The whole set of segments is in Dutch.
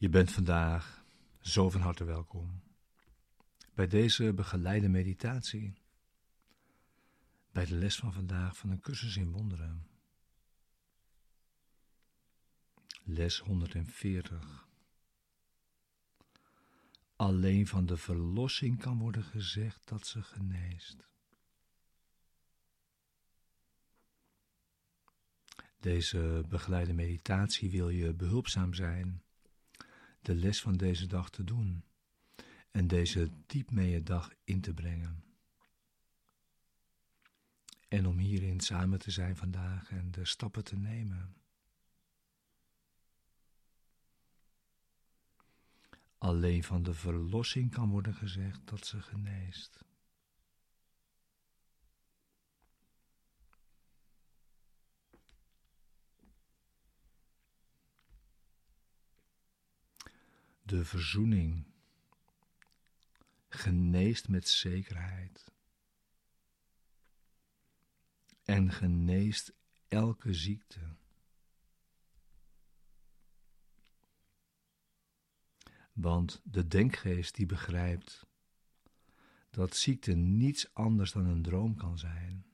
Je bent vandaag zo van harte welkom bij deze begeleide meditatie, bij de les van vandaag van een cursus in wonderen. Les 140. Alleen van de verlossing kan worden gezegd dat ze geneest. Deze begeleide meditatie wil je behulpzaam zijn de les van deze dag te doen en deze diep dag in te brengen. En om hierin samen te zijn vandaag en de stappen te nemen. Alleen van de verlossing kan worden gezegd dat ze geneest. De verzoening geneest met zekerheid en geneest elke ziekte. Want de denkgeest die begrijpt dat ziekte niets anders dan een droom kan zijn,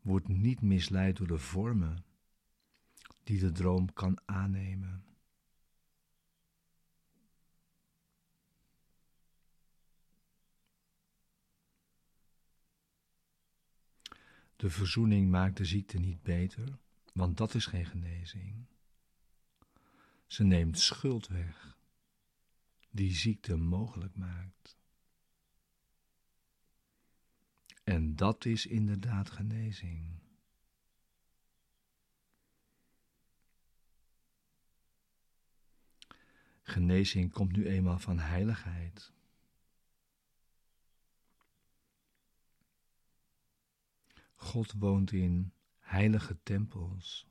wordt niet misleid door de vormen die de droom kan aannemen. De verzoening maakt de ziekte niet beter, want dat is geen genezing. Ze neemt schuld weg, die ziekte mogelijk maakt. En dat is inderdaad genezing. Genezing komt nu eenmaal van heiligheid. God woont in heilige tempels.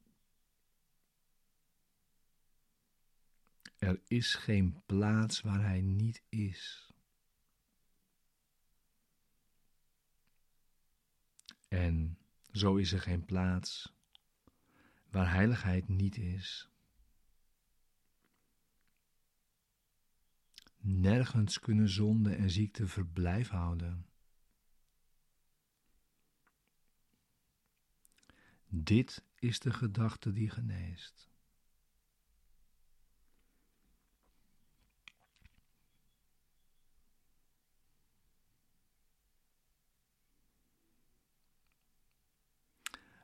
Er is geen plaats waar Hij niet is. En zo is er geen plaats waar heiligheid niet is. Nergens kunnen zonde en ziekte verblijf houden. Dit is de gedachte die geneest.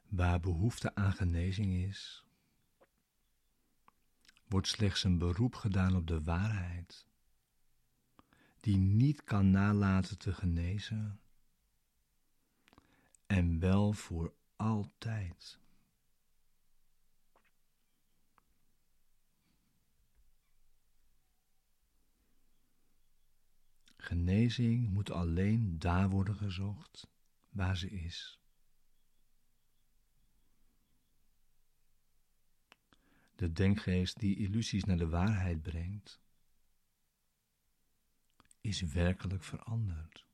Waar behoefte aan genezing is, wordt slechts een beroep gedaan op de waarheid, die niet kan nalaten te genezen en wel voor altijd. Genezing moet alleen daar worden gezocht waar ze is. De denkgeest die illusies naar de waarheid brengt, is werkelijk veranderd.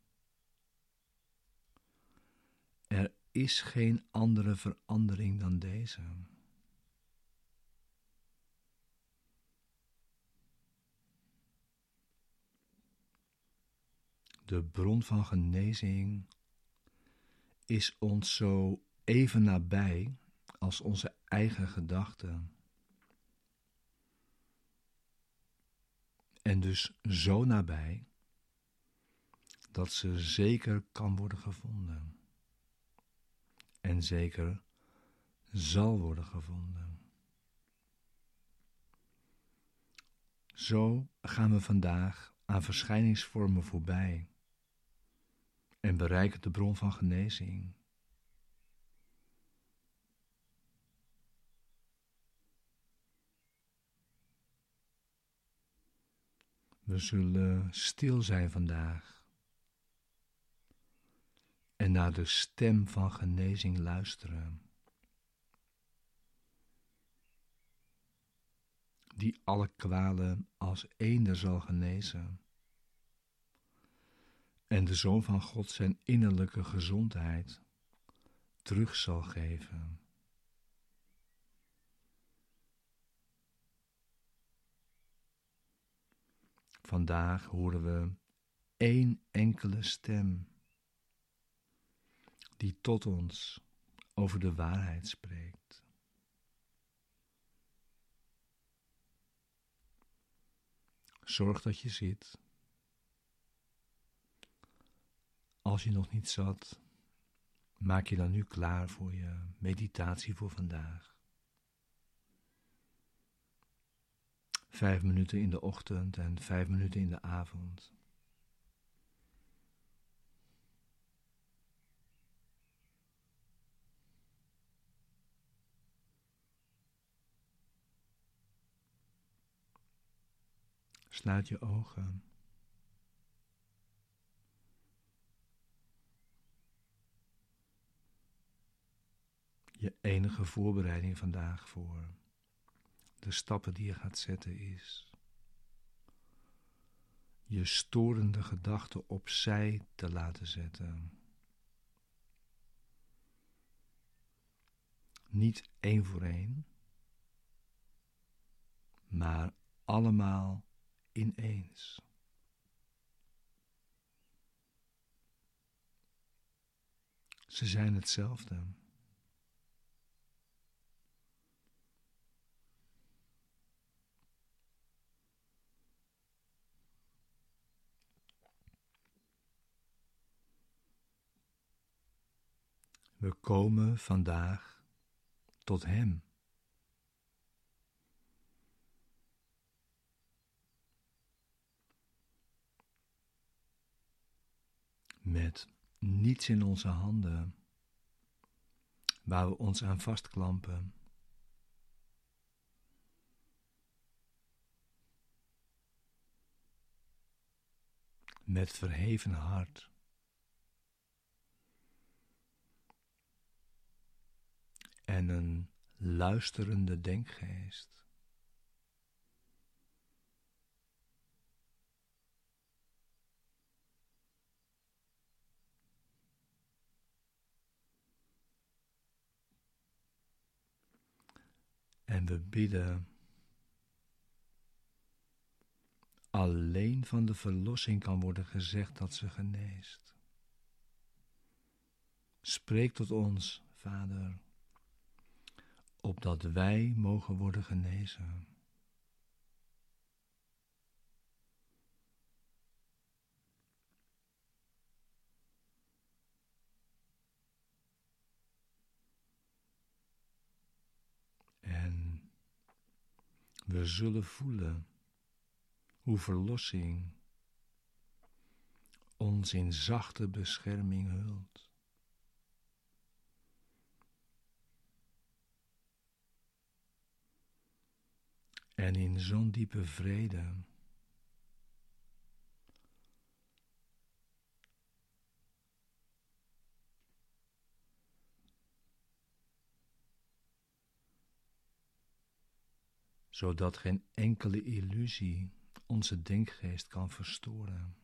Er is geen andere verandering dan deze. De bron van genezing is ons zo even nabij als onze eigen gedachten. En dus zo nabij dat ze zeker kan worden gevonden en zeker zal worden gevonden. Zo gaan we vandaag aan verschijningsvormen voorbij en bereiken de bron van genezing. We zullen stil zijn vandaag en naar de stem van genezing luisteren. Die alle kwalen als eender zal genezen. En de Zoon van God zijn innerlijke gezondheid terug zal geven. Vandaag horen we één enkele stem die tot ons over de waarheid spreekt. Zorg dat je zit. Als je nog niet zat, maak je dan nu klaar voor je meditatie voor vandaag. Vijf minuten in de ochtend en vijf minuten in de avond. Sluit je ogen. Je enige voorbereiding vandaag voor de stappen die je gaat zetten is je storende gedachten opzij te laten zetten. Niet één voor één, maar allemaal ineens. Ze zijn hetzelfde. We komen vandaag tot Hem. Met niets in onze handen waar we ons aan vastklampen. Met verheven hart. en een luisterende denkgeest. We bidden alleen van de verlossing kan worden gezegd dat ze geneest. Spreek tot ons, Vader opdat wij mogen worden genezen. We zullen voelen hoe verlossing ons in zachte bescherming hult. En in zo'n diepe vrede. Zodat geen enkele illusie onze denkgeest kan verstoren.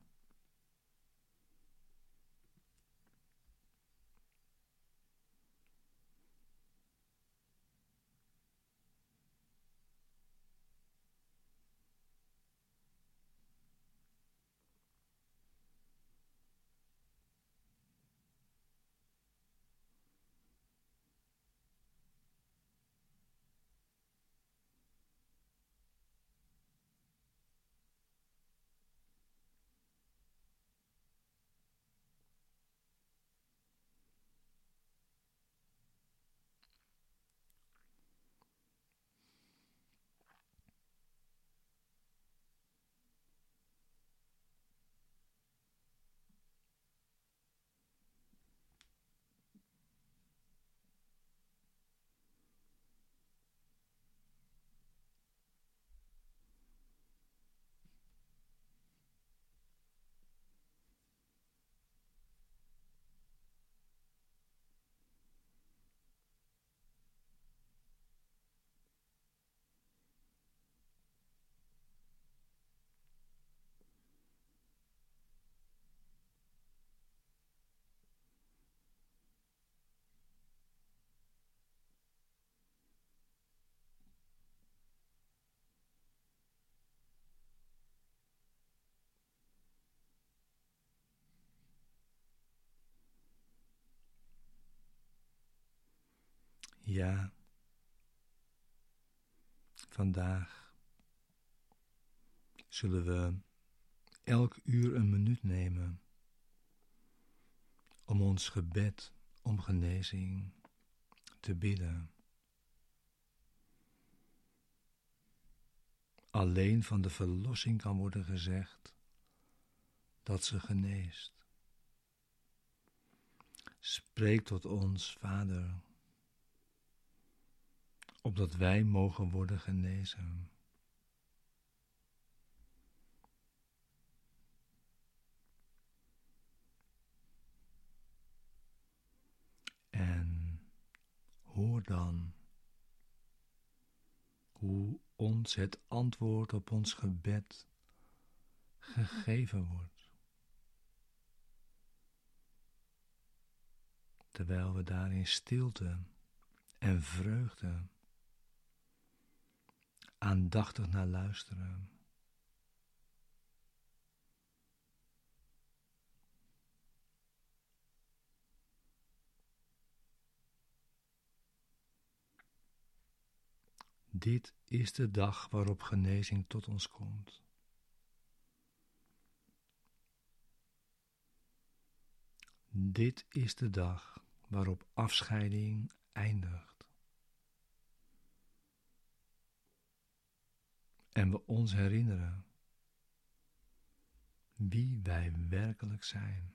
Ja, vandaag zullen we elk uur een minuut nemen om ons gebed om genezing te bidden. Alleen van de verlossing kan worden gezegd dat ze geneest. Spreek tot ons, Vader, opdat wij mogen worden genezen. En hoor dan hoe ons het antwoord op ons gebed gegeven wordt. Terwijl we daar in stilte en vreugde aandachtig naar luisteren. Dit is de dag waarop genezing tot ons komt. Dit is de dag waarop afscheiding eindigt. En we ons herinneren wie wij werkelijk zijn.